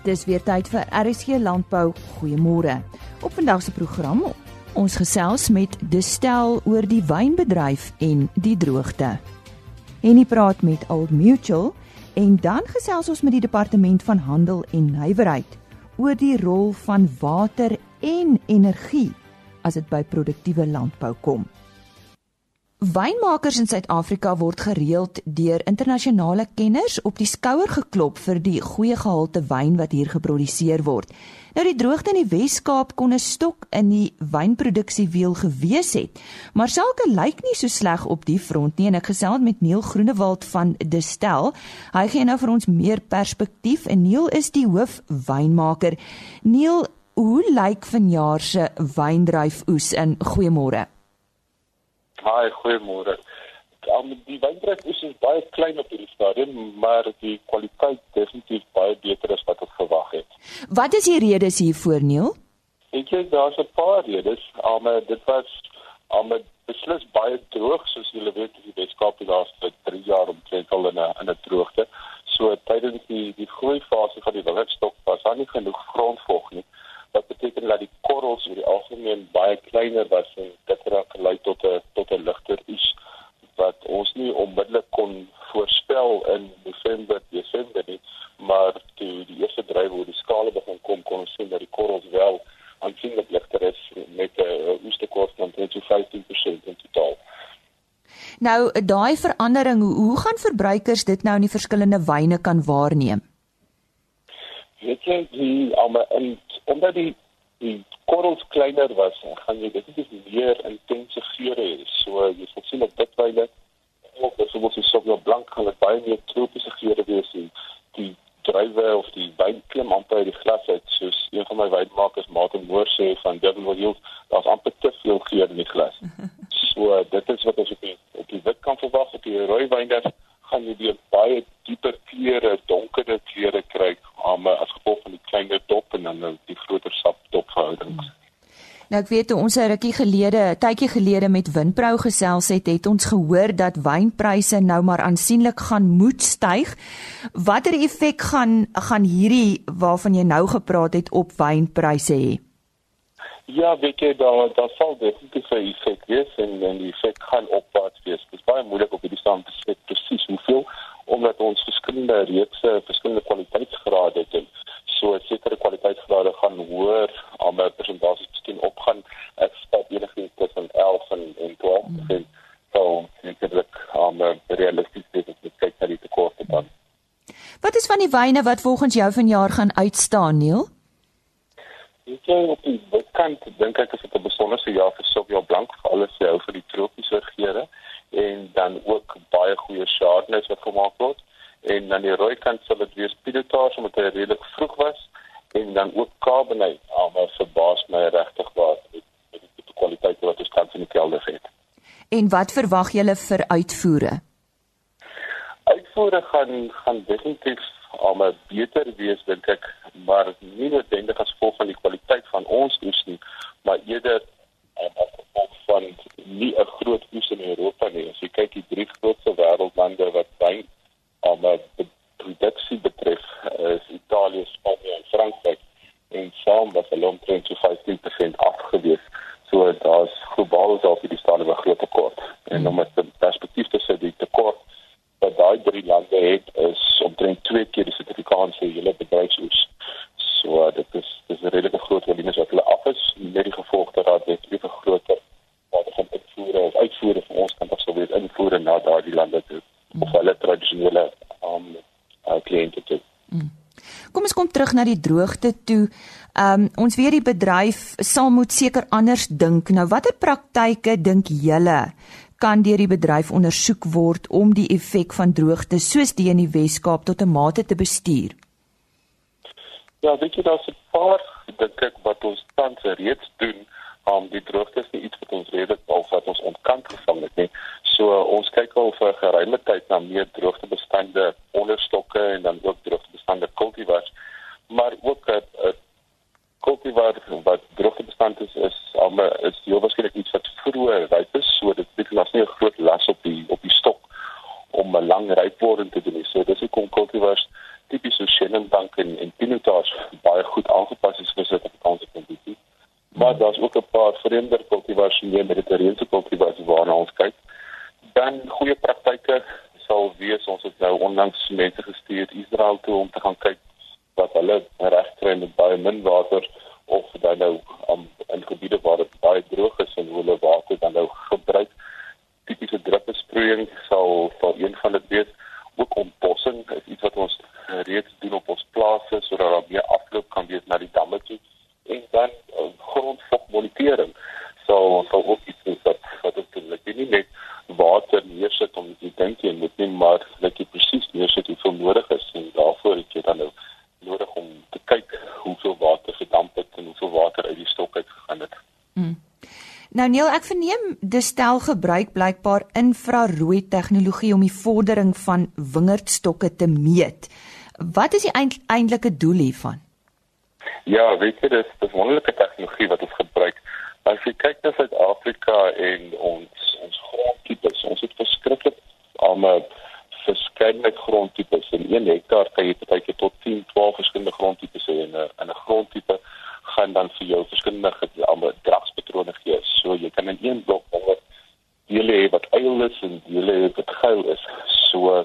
Dis weer tyd vir RSG Landbou. Goeiemôre. Op vandag se program ons gesels met Destel oor die wynbedryf en die droogte. En hy praat met Old Mutual en dan gesels ons met die departement van handel en nywerheid oor die rol van water en energie as dit by produktiewe landbou kom. Wynmakers in Suid-Afrika word gereeld deur internasionale kenners op die skouer geklop vir die goeie gehalte wyn wat hier geproduseer word. Nou die droogte in die Wes-Kaap kon 'n stok in die wynproduksie wiel gewees het, maar sake lyk nie so sleg op die front nie en ek gesels met Neil Groenewald van Destel. Hy gee nou vir ons meer perspektief en Neil is die hoof wynmaker. Neil, hoe lyk vanjaar se wyndryfoes in Goeiemôre? Haai, goeiemôre. Um, die wynprys is baie klein op hierdie stadium, maar die kwaliteit definitief baie beter as wat ons verwag het. Wat is die redes hiervoor, Neil? Ek dink daar's 'n paar redes. Um, dit was um, beslis baie droog soos julle weet, die Weskaap die laaste 3 jaar omtrent al in 'n in 'n droogte. So tydens die die groei fase van die wildstok was daar nie genoeg grondvog nie wat beteken dat die korrels oor die algemeen baie kleiner was en dit raak gelei tot 'n tot 'n ligter oes wat ons nie onmiddellik kon voorspel in Desember, Desember nie, maar toe die eerste dryf oor die skale begin kom, kon ons sien dat die korrels wel aansienlik ligter is met 'n oestekort van 15% in totaal. Nou, daai verandering, hoe gaan verbruikers dit nou in die verskillende wyne kan waarneem? Weet jy, die almal in omdat die die korrels kleiner was, gaan jy dit net meer intense geure hê. So jy sal sien op dit wyle ook as ons so soveel blank gaan dit baie meer tropiese geure wees en die drywe of die wyn klim amper uit die glas uit soos een van my wynmakers Martin Moore sê van Devil Hills, daar's amper te veel geur in die glas. So dit is wat ons op die, op die wit kan verwag op die rooi wyn dan gaan jy weer baie dieper kleure, donkerder kleure kry um, as gevolg van die kleiner dop en dan die groter sap dopverhoudings. Hmm. Nou ek weet toe ons 'n rukkie gelede, tydjie gelede met Winpro gesels het, het ons gehoor dat wynpryse nou maar aansienlik gaan moet styg. Watter effek gaan gaan hierdie waarvan jy nou gepraat het op wynpryse hê? Ja, weet jy daar daar sal definitief 'n effek wees en en die effek gaan opwaarts wees. Dit is baie moeilik op hierdie stand te sê presies hoeveel omdat ons verskillende reekse, verskillende kwaliteitsgrade het. So sekere kwaliteitsgrade gaan hoër, ander persentasies miskien opgaan. Ek skat enigiets tussen 11 en, en 12 mm. en so sekerlik ander realisties is dit kyk na die tekorte dan. Wat is van die wyne wat volgens jou vanjaar gaan uitstaan, Neil? Ek dink op die kant dink ek is dit 'n besonderse jaar vir Sauvignon Blanc, veral as jy hou vir die tropiese geure en dan ook baie goeie chardonnays wat gemaak word en aan die rooi kant sal dit wees pilotage omdat hy redelik vroeg was en dan ook cabernet maar verbaas my regtig wat met die tipe kwaliteit wat ons tans in die kelder het. En wat verwag julle vir uitvoere? Uitvoere gaan gaan definitief almal beter wees dink ek, maar nie noodwendig as gevolg van die kwaliteit van ons oes nie, maar eerder as gevolg van nie 'n groot oes in Europa nie. As jy kyk die drie grootste wêreldlande wat wyn om die produksie betref, is Italië, Spanje en Frankryk en saam was hulle omtrent so 15% afgewees. So daar's globaal is op die stadium 'n groot tekort. En om 'n perspektief te sê die tekort wat daai drie lande het is omtrent twee keer die Suid-Afrikaanse hele bedryfsoes. So dit is dis 'n redelike groot volume wat hulle af is met die gevolg dat daar net weer groter wat van uitvoere of uitvoere van ons kant af sou wees invoere na daardie lande toe mm. of hulle tradisionele um uh, kliënte toe. Mm. Kom ons kom terug na die droogte toe. Um ons weet die bedryf sal moet seker anders dink. Nou watter praktyke dink julle kan deur die bedryf ondersoek word om die effek van droogte soos die in die Wes-Kaap tot 'n mate te bestuur? Ja, weet jy daar's 'n paar dink ek wat ons tans reeds doen om die droogte is nie iets wat ons redelik al wat ons ontkant gevang het nie. So ons kyk al vir geruime tyd na meer droogtebestande onderstokke en dan ook droogtebestande kultivars, maar ook 'n kultivar wat droogtebestand is is al is heel waarskynlik iets wat vroeër ryp is, so dit beteken daar's nie 'n groot las op die op die stok om 'n lang rypwording te doen. So dis hoekom kultivars tipies so Shennenbank en en Pinotage baie goed aangepas is vir Suid-Afrikaanse kondisie. Maar daar's ook 'n paar vreemder kultivars meer mediterrane kultivars waarna ons kyk. Dan goeie praktyke sal wees ons het nou onlangs mense gestuur Israel toe om te gaan kyk wat hulle regkry met baie min water of dan nou um, in gebiede waar dit baie droog is en hulle water dan nou gebruik. Tipiese druppelsproeiing sal vir een van dit wees. Ook ontbossing is iets wat ons reeds doen op ons plase sodat daar meer afloop kan wees na die damme toe. En dan uh, grondvogmonitering sal sal ook iets wees wat wat ons doen. Ek nie net water neersit om te dink jy moet nie maar dat jy presies neersit hoeveel nodig is en daarvoor het jy dan nou nodig om te kyk hoeveel water verdamp het en hoeveel water uit die stok uit gegaan het. Mm. Nou Neil, ek verneem Destel gebruik blykbaar infrarooi tegnologie om die vordering van wingerdstokke te meet. Wat is die eind, eintlike doel hiervan? Ja, weet jy dis 'n wonderlike tegnologie wat ons gebruik. As jy kyk na Suid-Afrika en ons ons grondtipes, ons het verskriklik arme verskeidenheid grondtipes. In 1 hektaar kan jy partykeer tot 10, 12 verskillende grondtipes hê en 'n 'n grondtipe gaan dan vir jou verskillende ander dragspatrone gee. So jy kan in een blok wonder dele hê wat eil is en dele hê wat geil is. So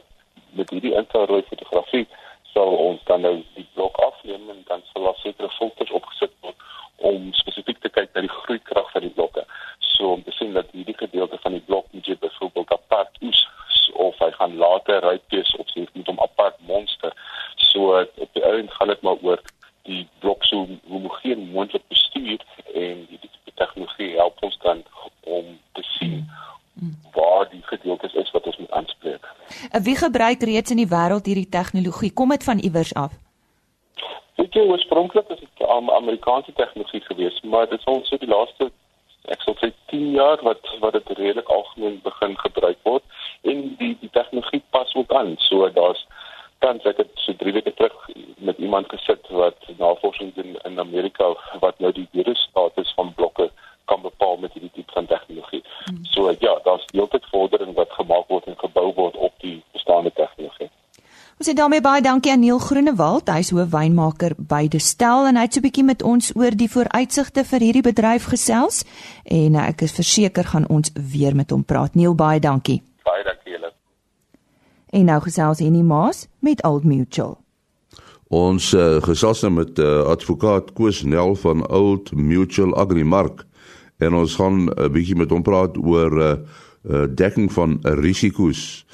met hierdie infrarooi fotografie sal ons dan nou die blok afneem en dan sal daar sekere filters opgesit word om spesifiek te kyk na die groeikrag van die blokke. So om te sien dat hierdie gedeelte van die blok moet jy byvoorbeeld apart is of hy gaan later rypes of sy moet hom apart monster. So op die einde gaan dit maar oor die blok so homogeen moontlik bestuur en die, die tegnologie help ons dan om te sien waar die gedeeltes is wat ons moet aanspreek. En wie gebruik reeds in die wêreld hierdie tegnologie? Kom dit van iewers af? Dit is oorspronklik dit 'n um, Amerikaanse tegnologie gewees, maar dit is ons so die laaste ek sou sê 10 jaar wat wat dit redelik algemeen begin gebruik word en die die tegnologie pas ook aan. So daar's tans ek het so 3 weke terug met iemand gesit wat navorsing doen in Amerika wat nou die virusstatus van blokke kan bepaal met hierdie tipe van tegnologie. Hmm. So ja, daar's heeltyd vordering wat gemaak word en gebou word op die bestaande tegnologie. Ons sê daarmee baie dankie aan Neil Groenewald, hy's hoof wynmaker by Destel en hy het so 'n bietjie met ons oor die vooruitsigte vir hierdie bedryf gesels en ek is verseker gaan ons weer met hom praat. Neil, baie dankie. Baie dankie julle. En nou gesels Henny Maas met Old Mutual. Ons uh, gesels nou met uh, advokaat Koos Nel van Old Mutual Agrimark en ons gaan 'n uh, bietjie met hom praat oor uh, uh, dekking van risiko's.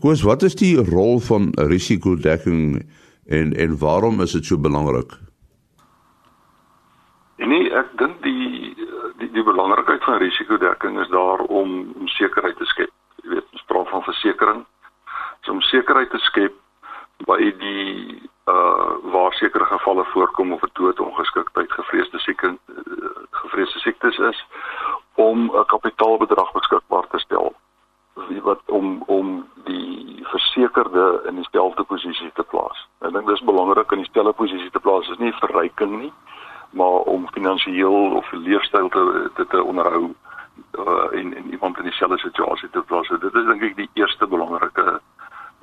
Koos, wat is die rol van risikodekking en en waarom is dit so belangrik? Nee, ek dink die die die belangrikheid van risikodekking is daar om om sekerheid te skep. Praat van versekerings so om sekerheid te skep by die uh waar sekere gevalle voorkom of 'n dood ongeskiktheid gevreesde siek uh, gevreesde siektes is om 'n kapitaalbedrag beskikbaar te stel wat om om die versekerde in dieselfde posisie te plaas. Ek dink dis belangrik in dieselfde posisie te plaas is nie verryking nie, maar om finansiëel of leefstyl te te, te onderhou uh, en en iemand in dieselfde situasie te plaas. Dit is dink ek die eerste belangrike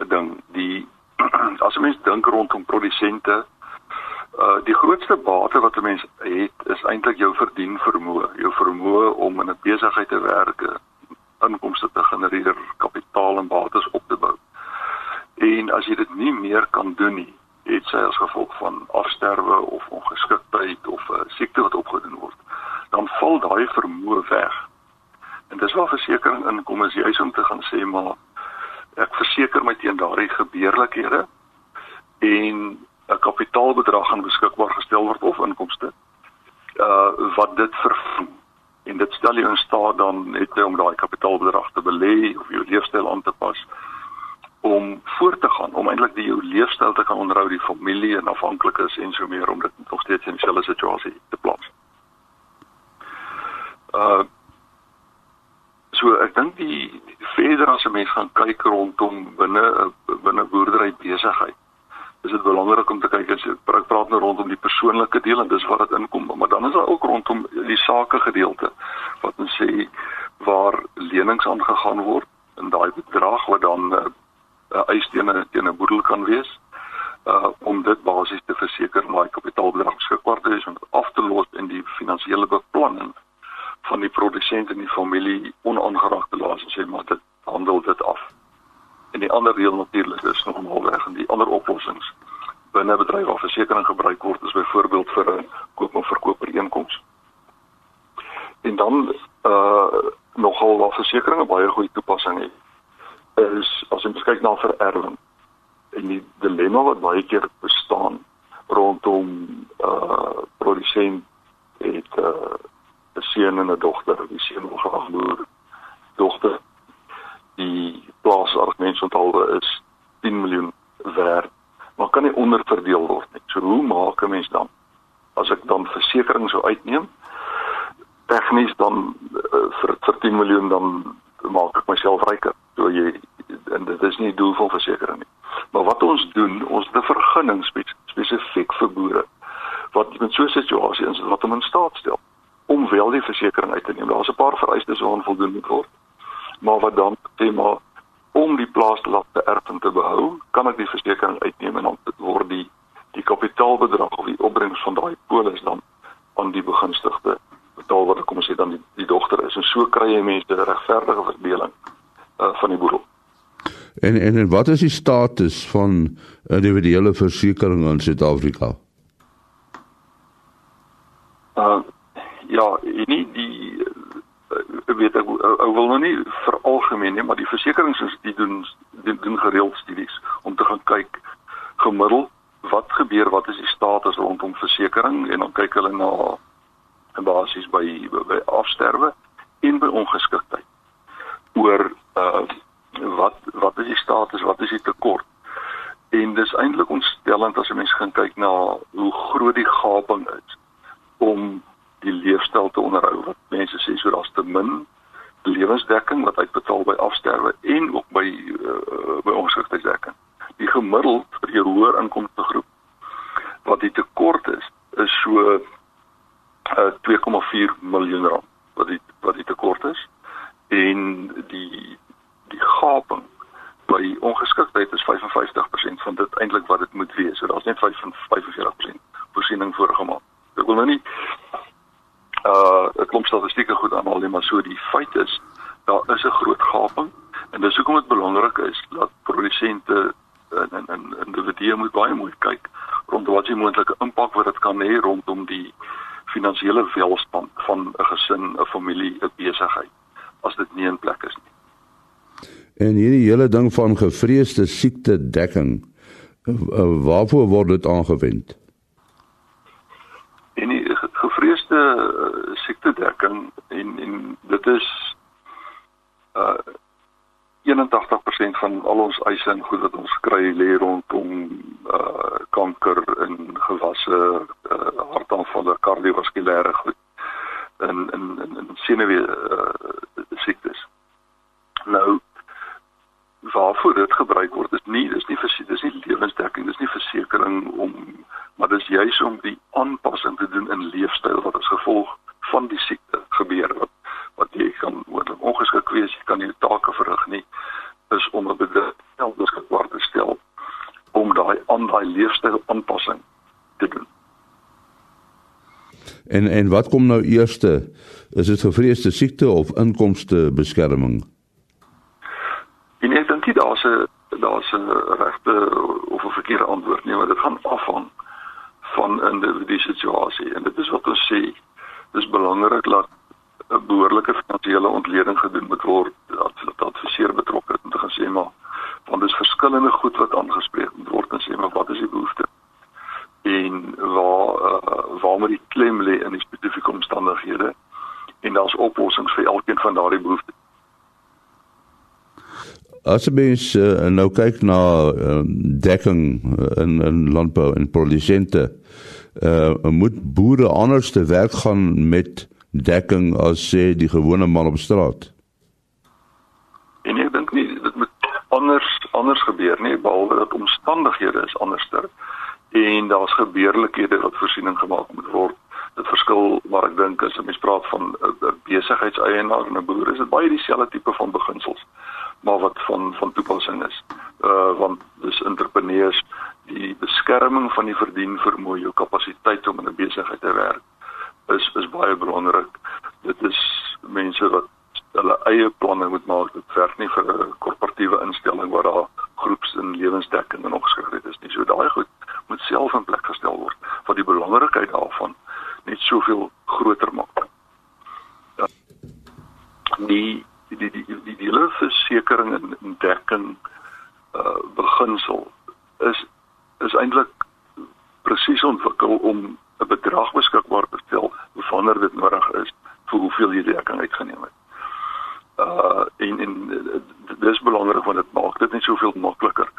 ding. Die as 'n mens dink rondom produsente, uh die grootste bate wat 'n mens het is eintlik jou verdien vermoë, jou vermoë om in 'n besigheid te werk, inkomste te genereer, kapitaal en bates op te bou. En as jy dit nie meer kan doen nie, het sy as gevolg van afsterwe of ongeskiktheid of 'n uh, siekte wat opgedoen word, dan val daai vermoë weg. En dis waar versekerings inkom as jy om te gaan sê maar ek verseker my teen daardie gebeurlikhede en 'n kapitaalbedrag gaan beskikbaar gestel word of inkomste uh wat dit vervang en dit stel jou in staat dan net om daai kapitaalbedrag te belê of jou leefstyl aan te pas om voort te gaan om eintlik die jou leefstyl te kan onderhou die familie en afhanklikes en so meer om dit nog steeds in dieselfde situasie te plaas. Uh So ek dink die verder as 'n mens gaan kyk rondom binne binne boerdery besigheid. Is dit belangrik om te kyk as ek praat nou rondom die persoonlike deel en dis waar dit inkom, kyk na vererwing en die dilemma wat baie keer bestaan rondom uh produsent het uh 'n seun en 'n dogter, die seun wil helfte van daai polis dan aan die begunstigde betaal wat kom ons sê dan die, die dogter is en so kry jy mense 'n regverdige verdeling uh, van die boedel. En en en wat is die status van individuele versekerings in Suid-Afrika? hele ding van gevreesde siekte dekking eh, eh, waarvoor word dit aangewend? En die gevreesde eh, siekte dekking en en dit is uh 81% van al ons eise en goed wat ons kry lê rondom uh kanker in gewasse, uh, hartaanvalle, kardiovaskulêre goed in in in, in senuwee uh, en wat kom nou eerste? Is dit gevreesde siekte of inkomste beskerming? En ek dink daar's 'n daar's 'n regte of 'n verkeerde antwoord nie, want dit gaan afhang van individuele situasie en dit is wat ons sê. Dis belangrik dat 'n behoorlike finansiële ontleding gedoen moet word dat dat adviseer betrokke om te gaan sê maar want dis verskillende goed wat aangespreek moet word en sê maar wat is die behoefte? en waar uh, waar moet die klem lê in die spesifieke omstandighede en daar's oplossings vir elkeen van daardie behoeftes. As jy mens uh, nou kyk na uh, dekking eh, in in landbou en produsente, uh, moet boere anders te werk gaan met dekking as sê die gewone man op straat. En ek dink nie dit moet anders anders gebeur nie behalwe dat omstandighede is anderster. Uh en daar's gebeurlikhede wat voorsiening gemaak moet word. Dit verskil maar ek dink as 'n mens praat van 'n uh, besigheidseienaar en 'n boer, is dit baie dieselfde tipe van beginsels maar wat van van toepassing is. Uh want dis entrepreneurs die beskerming van die verdienvermoë, jou kapasiteit om in 'n besigheid te werk is is baie belangrik. Dit is mense wat hulle eie planne moet maak. Dit werk nie vir 'n korporatiewe instelling waar daar groeps- en lewensdekking en opgeskryf is nie. So daai goed moet self in plek gestel word wat die belangrikheid daarvan net soveel groter maak. Ja. Die die die die die, hele versekering en dekking uh beginsel is is eintlik presies ontwikkel om 'n bedrag beskikbaar te stel wanneer dit nodig is vir hoeveel jy dekking uitgeneem het. Uh en en dit is belangrik want dit maak dit net soveel makliker.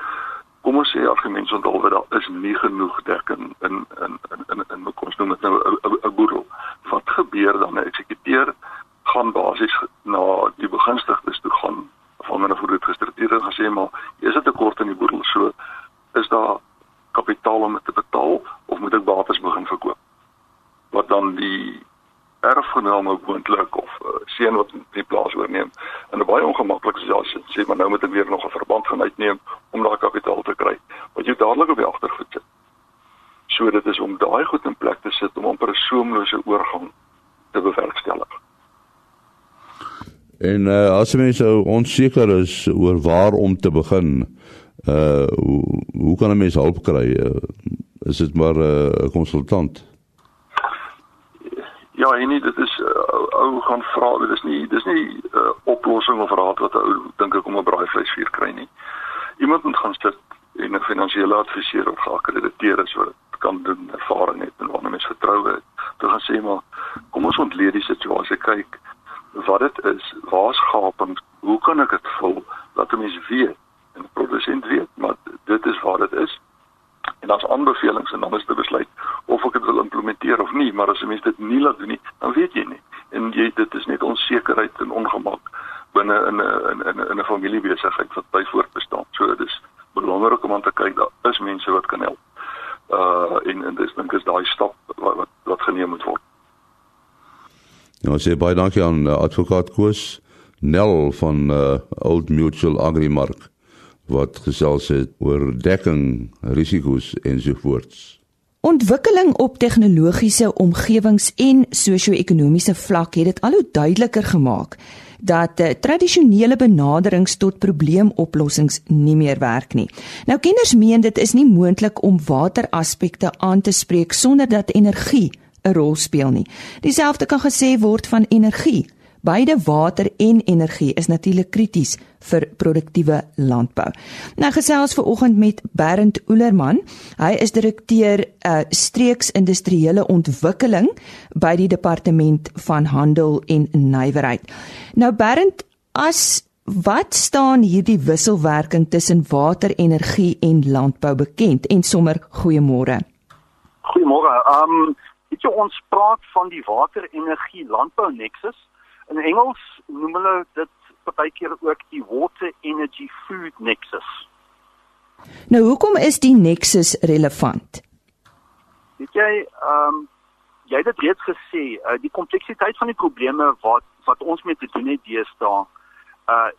Kom ons sê argumente onthou dat daar is nie genoeg dekking in in in in in kom ons noem dit nou 'n boedel. Wat gebeur dan? 'n Eksekuteur gaan basies na die begunstigdes toe gaan afhangende van hoe dit gestruktureer is gesê maar is dit 'n tekort in die boedel so is daar kapitaal om dit te betaal of moet ek bates begin verkoop? Wat dan die erfgename moontlik of uh, seun wat die plaas oorneem en 'n baie ongemaklike situasie sê maar nou moet ek weer nog 'n verband gaan uitneem om daai kapitaal te kry. Wat jy dadelik op die agtervoet sit. So dit is om daai goed in plek te sit om amper 'n soemlose oorgang te bewerkstellig. En uh, as mense onseker is oor waar om te begin, uh hoe, hoe kan 'n mens hulp kry? Uh, is dit maar 'n uh, konsultant? Ja, en nie dit is uh, ou gaan vra, dit is nie dis nie 'n uh, oplossing of raad wat ou dink ek om 'n braaivleisvuur kry nie. Iemand moet gaan sit en 'n finansiële adviseur wat geakkrediteer is wat kan doen ervaring het en waarna mens vertroue het. Toe gaan sê maar kom ons ontleed die situasie kyk wat dit is, waar's gapings, hoe kan ek dit vul dat 'n mens weet en die produsent weet maar dit is waar dit is? En daar's aanbevelings en dan is dit besluit of ek dit wil implementeer of nie maar as 'n mens dit nie laat doen nie dan weet jy nie. En jy dit is net onsekerheid en ongemak binne in 'n in 'n in 'n familiebesigheid wat by voortbestaan so dit is belangrik om aan te kyk daar is mense wat kan help. Uh en en dis dink is daai stap wat wat, wat geneem moet word Ja, sê baie dankie aan uh, advokaat Koos Nel van uh, Old Mutual Agrimark wat gesels het oor dekking, risiko's ensovoorts. Ontwikkeling op tegnologiese omgewings en sosio-ekonomiese vlak het dit al hoe duideliker gemaak dat uh, tradisionele benaderings tot probleemoplossings nie meer werk nie. Nou kenners meen dit is nie moontlik om wateraspekte aan te spreek sonder dat energie 'n rol speel nie. Dieselfde kan gesê word van energie. Beide water en energie is natuurlik krities vir produktiewe landbou. Nou gesels ver oggend met Bernd Oelerman. Hy is direkteur uh, streeks industriële ontwikkeling by die departement van handel en nywerheid. Nou Bernd, as wat staan hierdie wisselwerking tussen water, energie en landbou bekend en sommer goeiemôre. Goeiemôre. Um weet jy ons praat van die water-energie landbou nexus In Engels noem hulle dit partykeer ook die water energy food nexus. Nou hoekom is die nexus relevant? Weet jy, ehm um, jy het dit reeds gesê, uh, die kompleksiteit van die probleme wat wat ons mee te doen het deesdae, uh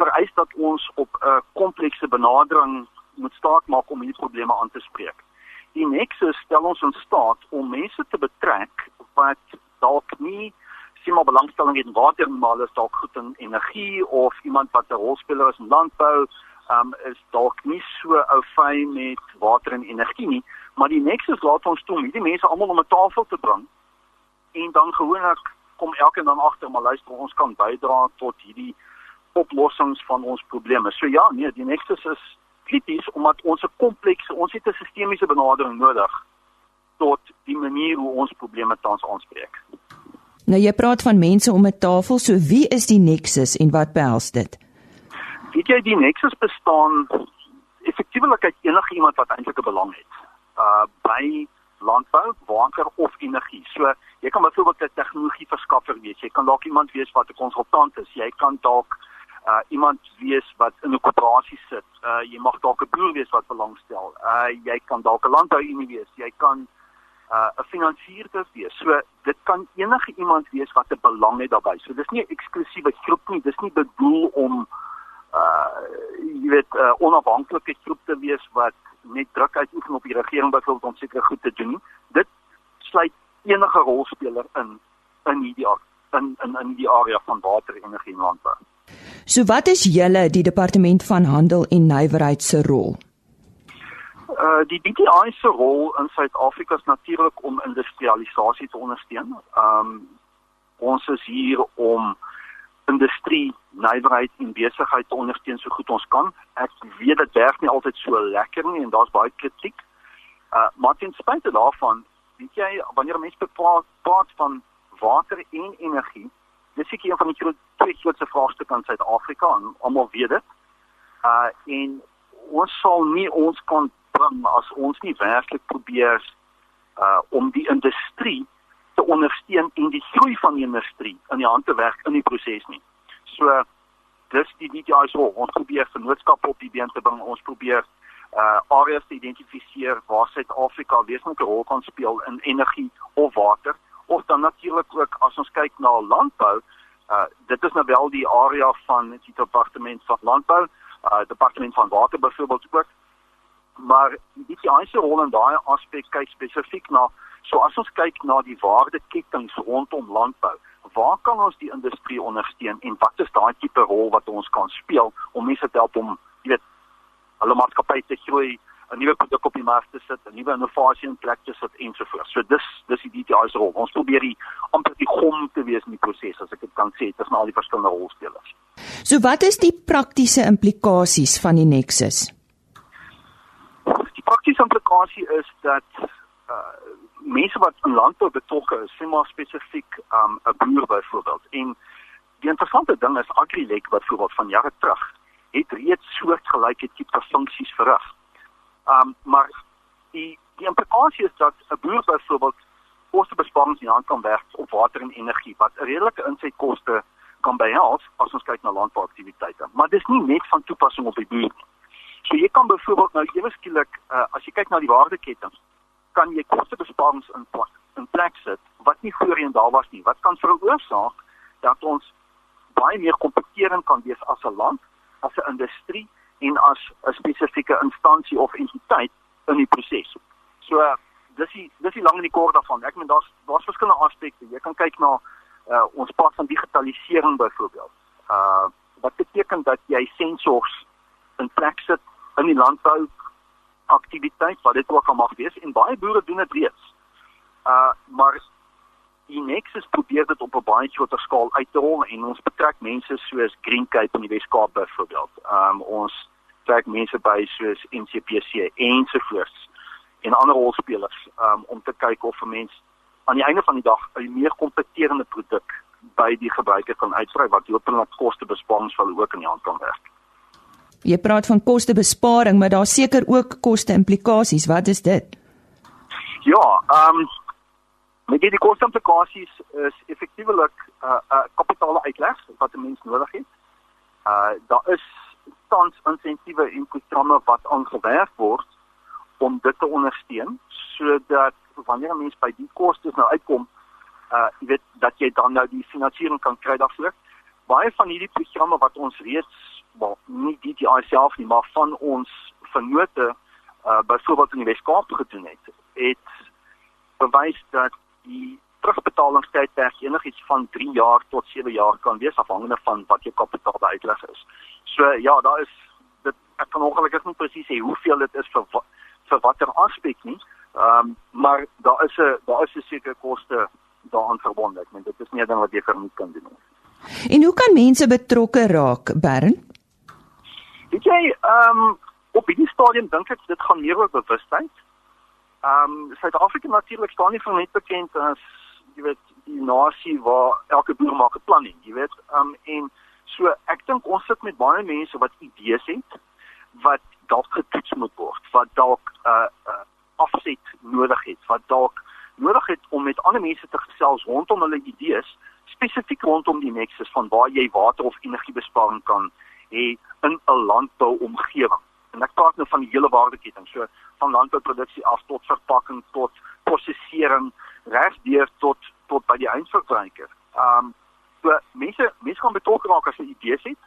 vereis dat ons op 'n uh, komplekse benadering moet staat maak om hierdie probleme aan te spreek. Die nexus stel ons in staat om mense te betrek wat dalk nie sien maar belangstelling in water maar is dalk goed in energie of iemand wat 'n rolspeler is in landbou um, is dalk nie so ou fyn met water en energie nie. Maar die nexus laat ons toe om hierdie mense almal om 'n tafel te bring en dan gewoonlik kom elkeen dan agter maar luister ons kan bydra tot hierdie oplossings van ons probleme. So ja nee die nexus is krities omdat ons 'n komplekse ons het 'n sistemiese benadering nodig tot die manier hoe ons probleme tans aanspreek. Nou jy praat van mense om 'n tafel, so wie is die Nexus en wat behels dit? Weet jy die Nexus bestaan effektiewelik uit enige iemand wat eintlik 'n belang het. Uh by landbou, water of energie. So jy kan byvoorbeeld 'n tegnologie verskaffer wees. Jy kan dalk iemand wees wat 'n konsultant is. Jy kan dalk uh iemand wees wat in 'n koöperasie sit. Uh jy mag dalk 'n boer wees wat belangstel. Uh jy kan dalk 'n landbouunie wees. Jy kan uh 'n finansier te wees. So dit kan enige iemand wees wat 'n belang het daarbey. So dis nie 'n eksklusiewe groep nie. Dis nie bedoel om uh jy weet 'n uh, onafhanklike groep te wees wat net druk uitoefen op die regering byvoorbeeld om sekere goed te doen. Dit sluit enige rolspeler in in hierdie in in in die area van water, energie en landbou. So wat is julle die departement van handel en nywerheid se rol? Uh die DTI se rol in Suid-Afrika is natuurlik om industrialisasie te ondersteun. Um ons is hier om industrie, nywerheid en besigheid te ondersteun so goed ons kan. Ek weet dit werk nie altyd so lekker nie en daar's baie kritiek. Uh maar ten spyte daarvan, weet jy, wanneer mense praat, praat van water en energie, dis seker een van die groot twee grootste vraagstukke in Suid-Afrika en almal weet dit. Uh en ons sal nie ons kan bring as ons nie werklik probeer uh om die industrie te ondersteun en die groei van die industrie in die hand te werk in die proses nie. So dis die DTI se rol. Ons probeer vennootskappe op die been te bring. Ons probeer uh areas te identifiseer waar Suid-Afrika wesentlike rol kan speel in energie of water of dan natuurlik ook as ons kyk na landbou, uh dit is nou wel die area van die departement van landbou, uh departement van water byvoorbeeld ook. Maar die DTI se rol in daai aspek kyk spesifiek na So as ons kyk na die waardeketings rondom landbou, waar kan ons die industrie ondersteun en wat is daai tipe rol wat ons kan speel om mense te help om, jy weet, hulle maatskappy te groei, 'n nuwe produk op die mark te sit, 'n nuwe innovasie in plek te sit ensovoorts. So dis dis die DTI se rol. Ons probeer die amper die gom te wees in die proses as ek dit kan sê, tussen al die verskillende rolspelers. So wat is die praktiese implikasies van die Nexus? Die praktiese implikasie is dat uh mense wat in landbou betrokke is, sê maar spesifiek um, 'n um, boer byvoorbeeld. En die interessante ding is Agrilek wat voorbeeld van jare terug het reeds soortgelyke tipe funksies verrig. Um maar die die implikasie is dat 'n boer byvoorbeeld kostebesparings in hand kan werk op water en energie wat 'n redelike insetkoste kan behels as ons kyk na landbouaktiwiteite. Maar dis nie net van toepassing op die boer nie. So jy kan byvoorbeeld nou ewe skielik uh, as jy kyk na die waardeketting kan jy kostebesparings in plek, in plek sit wat nie voorheen daar was nie. Wat kan veroorsaak dat ons baie meer kompeterend kan wees as 'n land, as 'n industrie en as 'n spesifieke instansie of entiteit in die proses. So dis die dis die lang en die kort daarvan. Ek meen daar's daar's verskillende aspekte. Jy kan kyk na uh, ons pad van digitalisering byvoorbeeld. Uh wat beteken dat jy sensors in plek sit in die landbou aktiwiteit wat dit ook al mag wees en baie boere doen dit reeds. Uh maar die Nexus probeer dit op 'n baie groter skaal uit te rol en ons betrek mense soos Green Cape in die Wes-Kaap byvoorbeeld. Um ons trek mense by soos NCPC ensovoorts en ander rolspelers um om te kyk of 'n mens aan die einde van die dag 'n meer kompeterende produk by die gebruiker kan uitbrei wat hopelik kostebesparings sal ook in die hand kan werk. Jy praat van kostebesparing, maar daar seker ook koste implikasies. Wat is dit? Ja, ehm um, met die koste implikasies is effektiewelik 'n uh, 'n uh, kapitaal uitleg wat 'n mens nodig het. Uh daar is tans insentiewe en programme wat aangewerk word om dit te ondersteun sodat wanneer 'n mens by die kostes nou uitkom, uh jy weet dat jy dan nou die finansiering kan kry daarvoor. Baie van hierdie programme wat ons reeds maar nie DTI self nie, maar van ons vennote uh byvoorbeeld in die Weskaap gedoen het, het bewys dat die terugbetalingstydperk enigiets van 3 jaar tot 7 jaar kan wees afhangende van wat jou kapitaaluitleg is. So ja, daar is dit ek kan ongelukkig nie presies sê hoeveel dit is vir vir watter aspek nie. Ehm um, maar daar is 'n daar is 'n sekere koste daaraan verbonde. Ek meen dit is nie dan wat jy vir moet kan doen. En hoe kan mense betrokke raak, Bern? Weet jy, ehm um, op hierdie stadium dink ek dit gaan meer oor bewustheid. Ehm um, Suid-Afrika natuurlik staan nie van net bekend as jy weet die nasie waar elke boer maak 'n plan nie, jy weet. Ehm um, en so ek dink ons sit met baie mense wat idees het wat dalk getoets moet word, wat dalk 'n uh, uh, afset nodig het, wat dalk nodig het om met ander mense te gesels rondom hulle idees, spesifiek rondom die nexus van waar jy water of energiebesparing kan hê in 'n landbouomgewing. En ek praat nou van die hele waardeketting, so van landbouproduksie af tot verpakking tot prosesering, regdeur tot tot by die eindverbruiker. Um so mense mense kan betrokke raak as hulle idees het.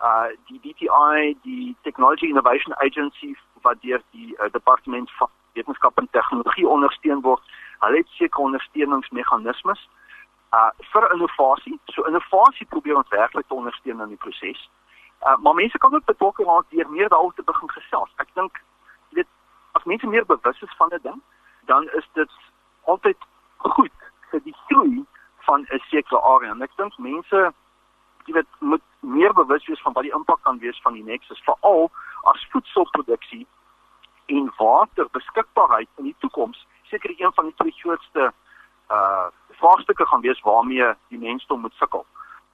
uh die DTI, die Technology Innovation Agency wat deur die uh, departement van wetenskap en tegnologie ondersteun word, hulle het sekere ondersteuningsmeganismes uh vir innovasie. So innovasie probeer ons werklik te ondersteun in die proses. Uh maar mense kan ook betrokke raak deur meer daaroor te begin gesels. Ek dink weet as mense meer bewus is van dit ding, dan is dit altyd goed vir die groei van 'n sekere area. En ek dink mense jy weet moet meer bewus wees van wat die impak kan wees van die Nexus veral as voedselproduksie en water beskikbaarheid in die toekoms seker een van die twee grootste uh vraagstukke gaan wees waarmee die mensdom moet sukkel.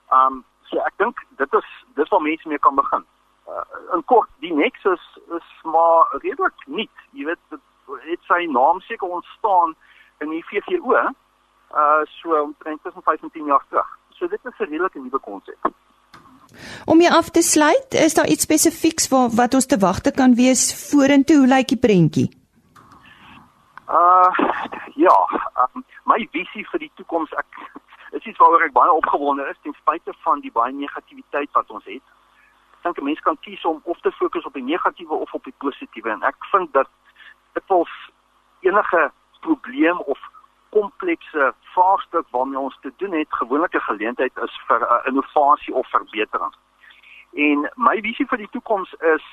Um so ek dink dit is dis waar mense mee kan begin. Uh, in kort, die Nexus is maar redelik nuut. Jy weet dit het sy naam seker ontstaan in die VVO uh so omtrent tussen 5 en 10 jaar terug. So dit is 'n redelike nuwe konsep. Om jy af te sluit, is daar iets spesifieks wat wat ons te wagte kan wees vorentoe? Hoe lyk die prentjie? Uh ja, um, my visie vir die toekoms ek is iets waaroor ek baie opgewonde is ten spyte van die baie negativiteit wat ons het. Ek dink 'n mens kan kies om of te fokus op die negatiewe of op die positiewe en ek vind dat dit vol enige probleem of komplekse vraagstuk waarmee ons te doen het, gewoonlik 'n geleentheid is vir uh, innovasie of verbetering. En my visie vir die toekoms is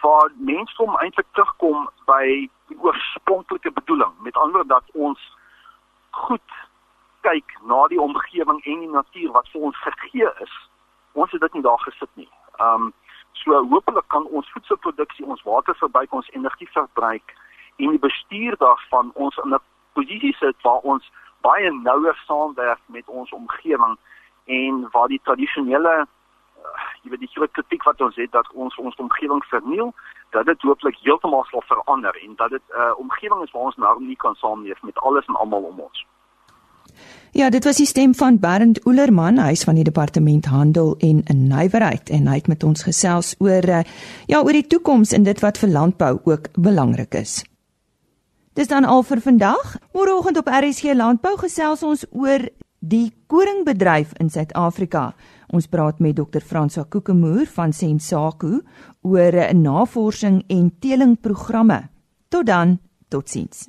waar mensdom eintlik terugkom by die oorspronklike bedoeling. Met ander woorde dat ons goed kyk na die omgewing en die natuur wat vir ons gegee is. Ons het dit nie daar gesit nie. Um so hopelik kan ons voedselproduksie, ons waterverbruik, ons energieverbruik en die bestuur daarvan ons in 'n posisie sit waar ons baie nouer saamwerk met ons omgewing en waar die tradisionele uh, jy weet die groot kritiek wat ons het dat ons ons omgewing verniel dat dit hooplik heeltemal sal verander en dat dit 'n uh, omgewing is waar ons nou nie kan saamleef met alles en almal om ons. Ja, dit was die stem van Bernd Oelerman, hy is van die departement handel en nywerheid en hy het met ons gesels oor uh, ja, oor die toekoms en dit wat vir landbou ook belangrik is. Dis dan al vir vandag. Môreoggend op RSG Landbou gesels ons oor die koringbedryf in Suid-Afrika. Ons praat met Dr. Fransa Kokemoer van Sensaku oor 'n navorsing en telingprogramme. Tot dan, totsiens.